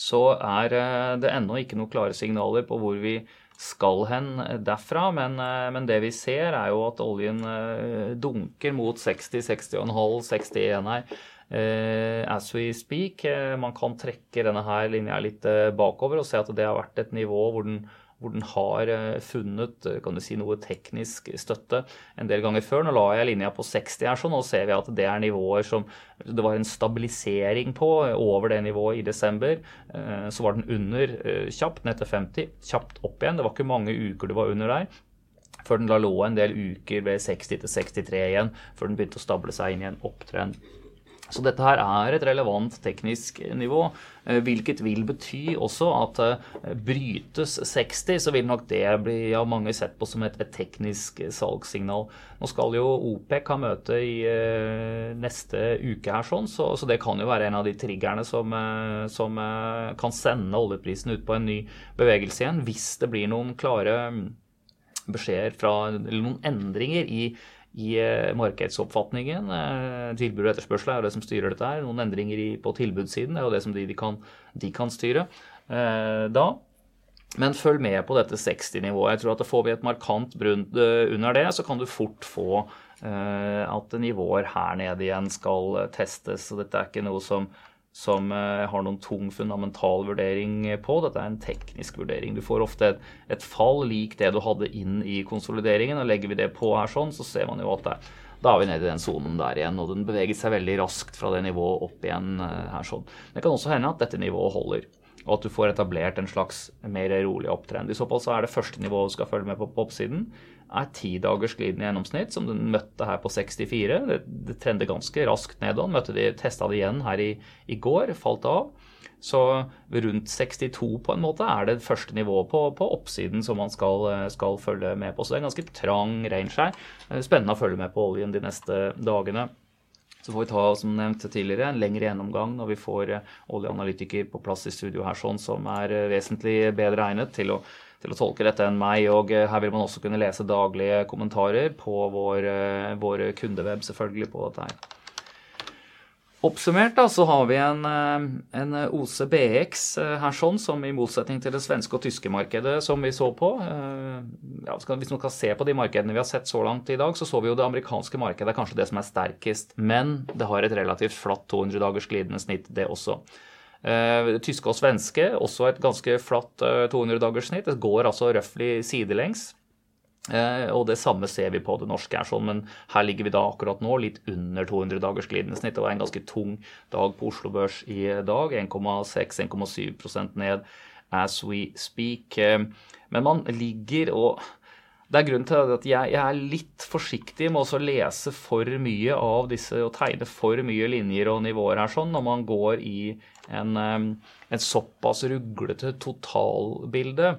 A: Så er eh, det ennå ikke noen klare signaler på hvor vi skal hen derfra, men, men det vi ser, er jo at oljen dunker mot 60, 60,5, 61 her. as we speak. man kan trekke denne her linja litt bakover og se at det har vært et nivå hvor den hvor den har eh, funnet eh, kan du si, noe teknisk støtte en del ganger før. Nå la jeg linja på 60 her, så nå ser vi at det er nivåer som det var en stabilisering på eh, over det nivået i desember. Så var den under kjapt, ned til 50, kjapt opp igjen. Det var ikke mange uker det var under der. Før den la lå en del uker ved 60 til 63 igjen, før den begynte å stable seg inn i en opptrend. Så dette her er et relevant teknisk nivå, eh, hvilket vil bety også at eh, brytes 60, så vil nok det bli av mange sett på som et, et teknisk salgssignal. Nå skal jo OPEC ha møte i uh, neste uke her, sånn, så, så, det kan jo være en av de triggerne som, som kan sende oljeprisen ut på en ny bevegelse igjen, hvis det blir noen klare mm, beskjeder fra, eller noen endringer i i eh, markedsoppfatningen. Eh, tilbud og etterspørsel er det som styrer dette her. Noen endringer på tilbudssiden er jo det som de, de, kan, de kan, styre eh, da. Men følg med på dette 60-nivået. Jeg tror at Får vi et markant brudd under det, så kan du fort få at nivåer her nede igjen skal testes. så Dette er ikke noe som som har noen tung fundamental vurdering på. Dette er en teknisk vurdering. Du får ofte et, et fall lik det du hadde inn i konsolideringen. og Legger vi det på her sånn, så ser man jo at det, da er vi nede i den sonen der igjen. Og den beveger seg veldig raskt fra det nivået opp igjen her sånn. Det kan også hende at dette nivået holder og at du får etablert en slags mer rolig opptrend. I så fall så er det første nivået du skal følge med på på oppsiden, er ti dagers glidende gjennomsnitt, som den møtte her på 64. Det, det trender ganske raskt nedover. Møtte de, Testa det igjen her i, i, går, falt av. Så rundt 62 på en måte er det første nivået på, på oppsiden som man skal, skal, følge med på. Så det er en ganske trang range her. Spennende å følge med på oljen de neste dagene. Så får vi ta som nevnt tidligere, en lengre gjennomgang når vi får eh, oljeanalytiker på plass i studio her sånn, som er eh, vesentlig bedre egnet til å, til å tolke dette enn meg. Og eh, her vil man også kunne lese daglige kommentarer på vår, vår kundeweb selvfølgelig på dette her. Oppsummert da, så har vi en, eh, en OCBX eh, her sånn, som i motsetning til det svenske og tyske markedet som vi så på eh, ja, Hvis man skal se på de markedene vi har sett så langt i dag, så så vi jo det amerikanske markedet er kanskje det som er sterkest. Men det har et relativt flatt 200 dagers glidende snitt, det også. Det tyske og svenske, også et ganske flatt 200 dagers snitt. Det går altså røftlig sidelengs. Eh, og det samme ser vi på det norske, er sånn, men her ligger vi da akkurat nå litt under 200 dagers glidende snitt. Det var en ganske tung dag på Oslo Børs i dag. 1,6-1,7% ned as we speak. Eh, men man ligger og det er grunnen til at jeg, jeg er litt forsiktig med å lese for mye av disse og tegne for mye linjer og nivåer her sånn når man går i en, eh, en såpass ruglete totalbilde.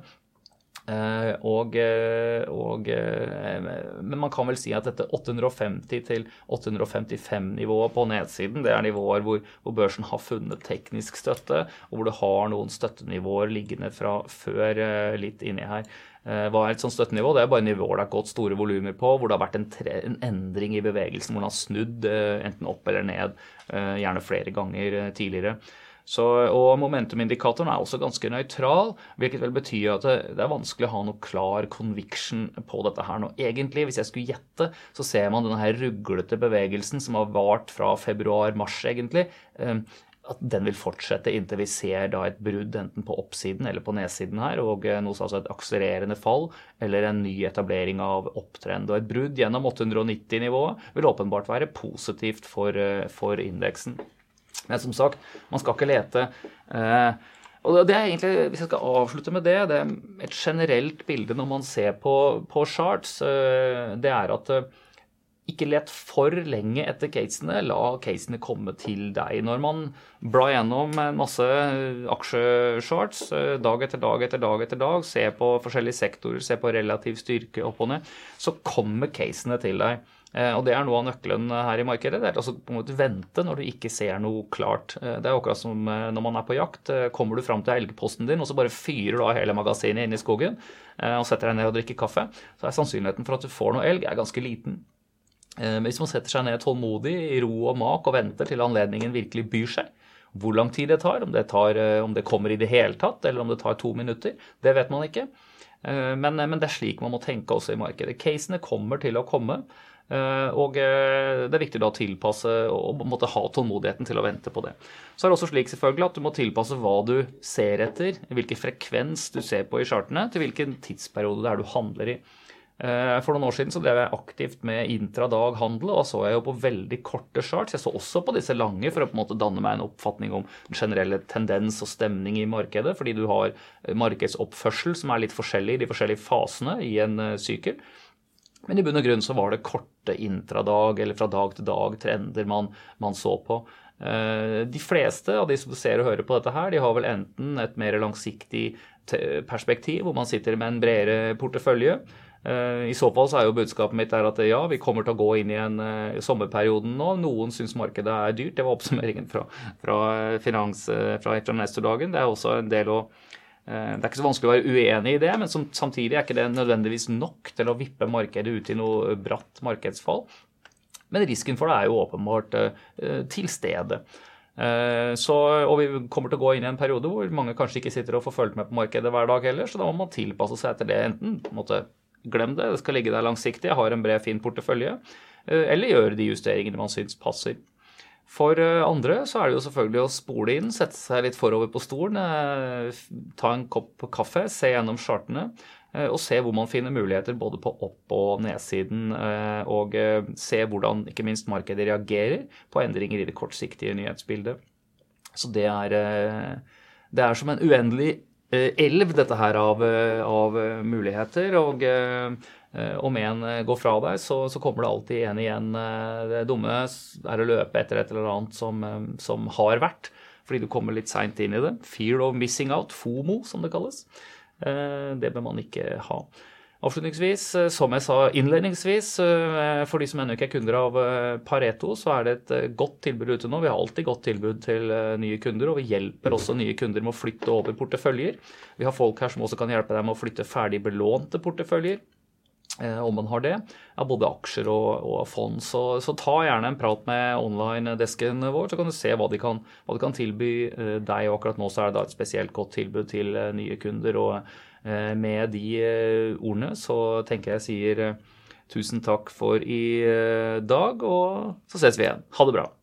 A: Uh, og, eh, og, uh, men man kan vel si at dette 850-855-nivået på nedsiden, det er nivåer hvor, hvor, børsen har funnet teknisk støtte, og hvor det har noen støttenivåer liggende fra før litt inni her. Hva er et sånt støttenivå? Det er bare nivåer det har gått store volumer på, hvor det har vært en, tre, en, endring i bevegelsen, hvor den har snudd enten opp eller ned, gjerne flere ganger tidligere. Så, og momentumindikatoren er også ganske nøytral, hvilket vel betyr at det, det, er vanskelig å ha noe klar conviction på dette her nå. Egentlig, hvis jeg skulle gjette, så ser man denne her ruglete bevegelsen som har vart fra februar-mars, egentlig. Eh, at den vil fortsette inntil vi ser da et brudd enten på oppsiden eller på nedsiden her, og eh, noe altså et akselererende fall eller en ny etablering av opptrend. Og et brudd gjennom 890-nivået vil åpenbart være positivt for, eh, for indeksen. Men som sagt, man skal ikke lete. Eh, og det er egentlig, Hvis jeg skal avslutte med det, det er et generelt bilde når man ser på, på charts, eh, det er at eh, ikke let for lenge etter casene. La casene komme til deg. Når man blar gjennom en masse aksjeshorts dag etter dag etter dag, etter dag, ser på forskjellige sektorer, ser på relativ styrke opp og ned, så kommer casene til deg. Eh, og Det er noe av nøkkelen her i markedet. Det er altså på en måte vente når du ikke ser noe klart. Eh, det er akkurat som eh, når man er på jakt. Kommer du fram til elgposten din og så bare fyrer du av hele magasinet inn i skogen og setter deg ned og drikker kaffe, så er sannsynligheten for at du får noe elg er ganske liten. Men hvis man setter seg ned tålmodig i ro og mak og venter til anledningen virkelig byr seg, hvor lang tid det tar, om det, tar, om det kommer i det hele tatt, eller om det tar to minutter, det vet man ikke. Men, men det er slik man må tenke også i markedet. Casene kommer til å komme. Eh, og eh, det er viktig da å tilpasse og måtte ha tålmodigheten til å vente på det. Så er det også slik selvfølgelig at du må tilpasse hva du ser etter, hvilken frekvens du ser på i chartene, til hvilken tidsperiode det er du handler i. Eh, for noen år siden så drev jeg aktivt med intradag-handel, og da så jeg jo på veldig korte charts. Jeg så også på disse lange for å på en måte danne meg en oppfatning om den generelle tendens og stemning i markedet, fordi du har markedsoppførsel som er litt forskjellig i de forskjellige fasene i en sykkel. Men i bunn og grunn så var det korte intradag eller fra dag til dag trender man, man så på. Eh, de fleste av de som ser og hører på dette her, de har vel enten et mer langsiktig perspektiv, hvor man sitter med en bredere portefølje. Eh, I så fall så er jo budskapet mitt at ja, vi kommer til å gå inn i en uh, sommerperioden nå. Noen syns markedet er dyrt. Det var oppsummeringen fra, fra finans fra, Nestor-dagen. Det er også en del å Eh, det er ikke så vanskelig å være uenig i det, men samtidig er ikke det nødvendigvis nok til å vippe markedet ut i noe bratt markedsfall. Men risken for det er jo åpenbart uh, til stede. Uh, så, og vi kommer til å gå inn i en periode hvor mange kanskje ikke sitter og får fulgt med på markedet hver dag heller, så da må man tilpasse seg etter det. Enten måtte, glem det, det skal ligge der langsiktig, jeg har en bred, fin portefølje, eller gjøre de justeringene man syns passer. For andre så er det jo selvfølgelig å spole inn, sette seg litt forover på stolen, ta en kopp kaffe, se gjennom chartene og se hvor man finner muligheter både på opp- og nedsiden, og se hvordan ikke minst markedet reagerer på endringer i det kortsiktige nyhetsbildet. Så det er, det er som en uendelig elv, dette her, av, av muligheter. og Eh, om en eh, går fra deg, så, så, kommer det alltid en igjen. Eh, det dumme er å løpe etter et eller annet som, som har vært, fordi du kommer litt seint inn i det. Fear of missing out, FOMO som det kalles. Det bør man ikke ha. Avslutningsvis, som jeg sa innledningsvis, for de som ennå ikke er kunder av Pareto, så er det et godt tilbud ute nå. Vi har alltid godt tilbud til nye kunder, og vi hjelper også nye kunder med å flytte over porteføljer. Vi har folk her som også kan hjelpe deg med å flytte ferdig belånte porteføljer. Eh, om man har det, av både aksjer og, og fond. Så, så, ta gjerne en prat med online-desken vår, så kan du se hva de kan, hva de kan tilby eh, deg. og Akkurat nå så er det et spesielt godt tilbud til eh, nye kunder. og Med de ordene så tenker jeg sier tusen takk for i dag, og så ses vi igjen. Ha det bra.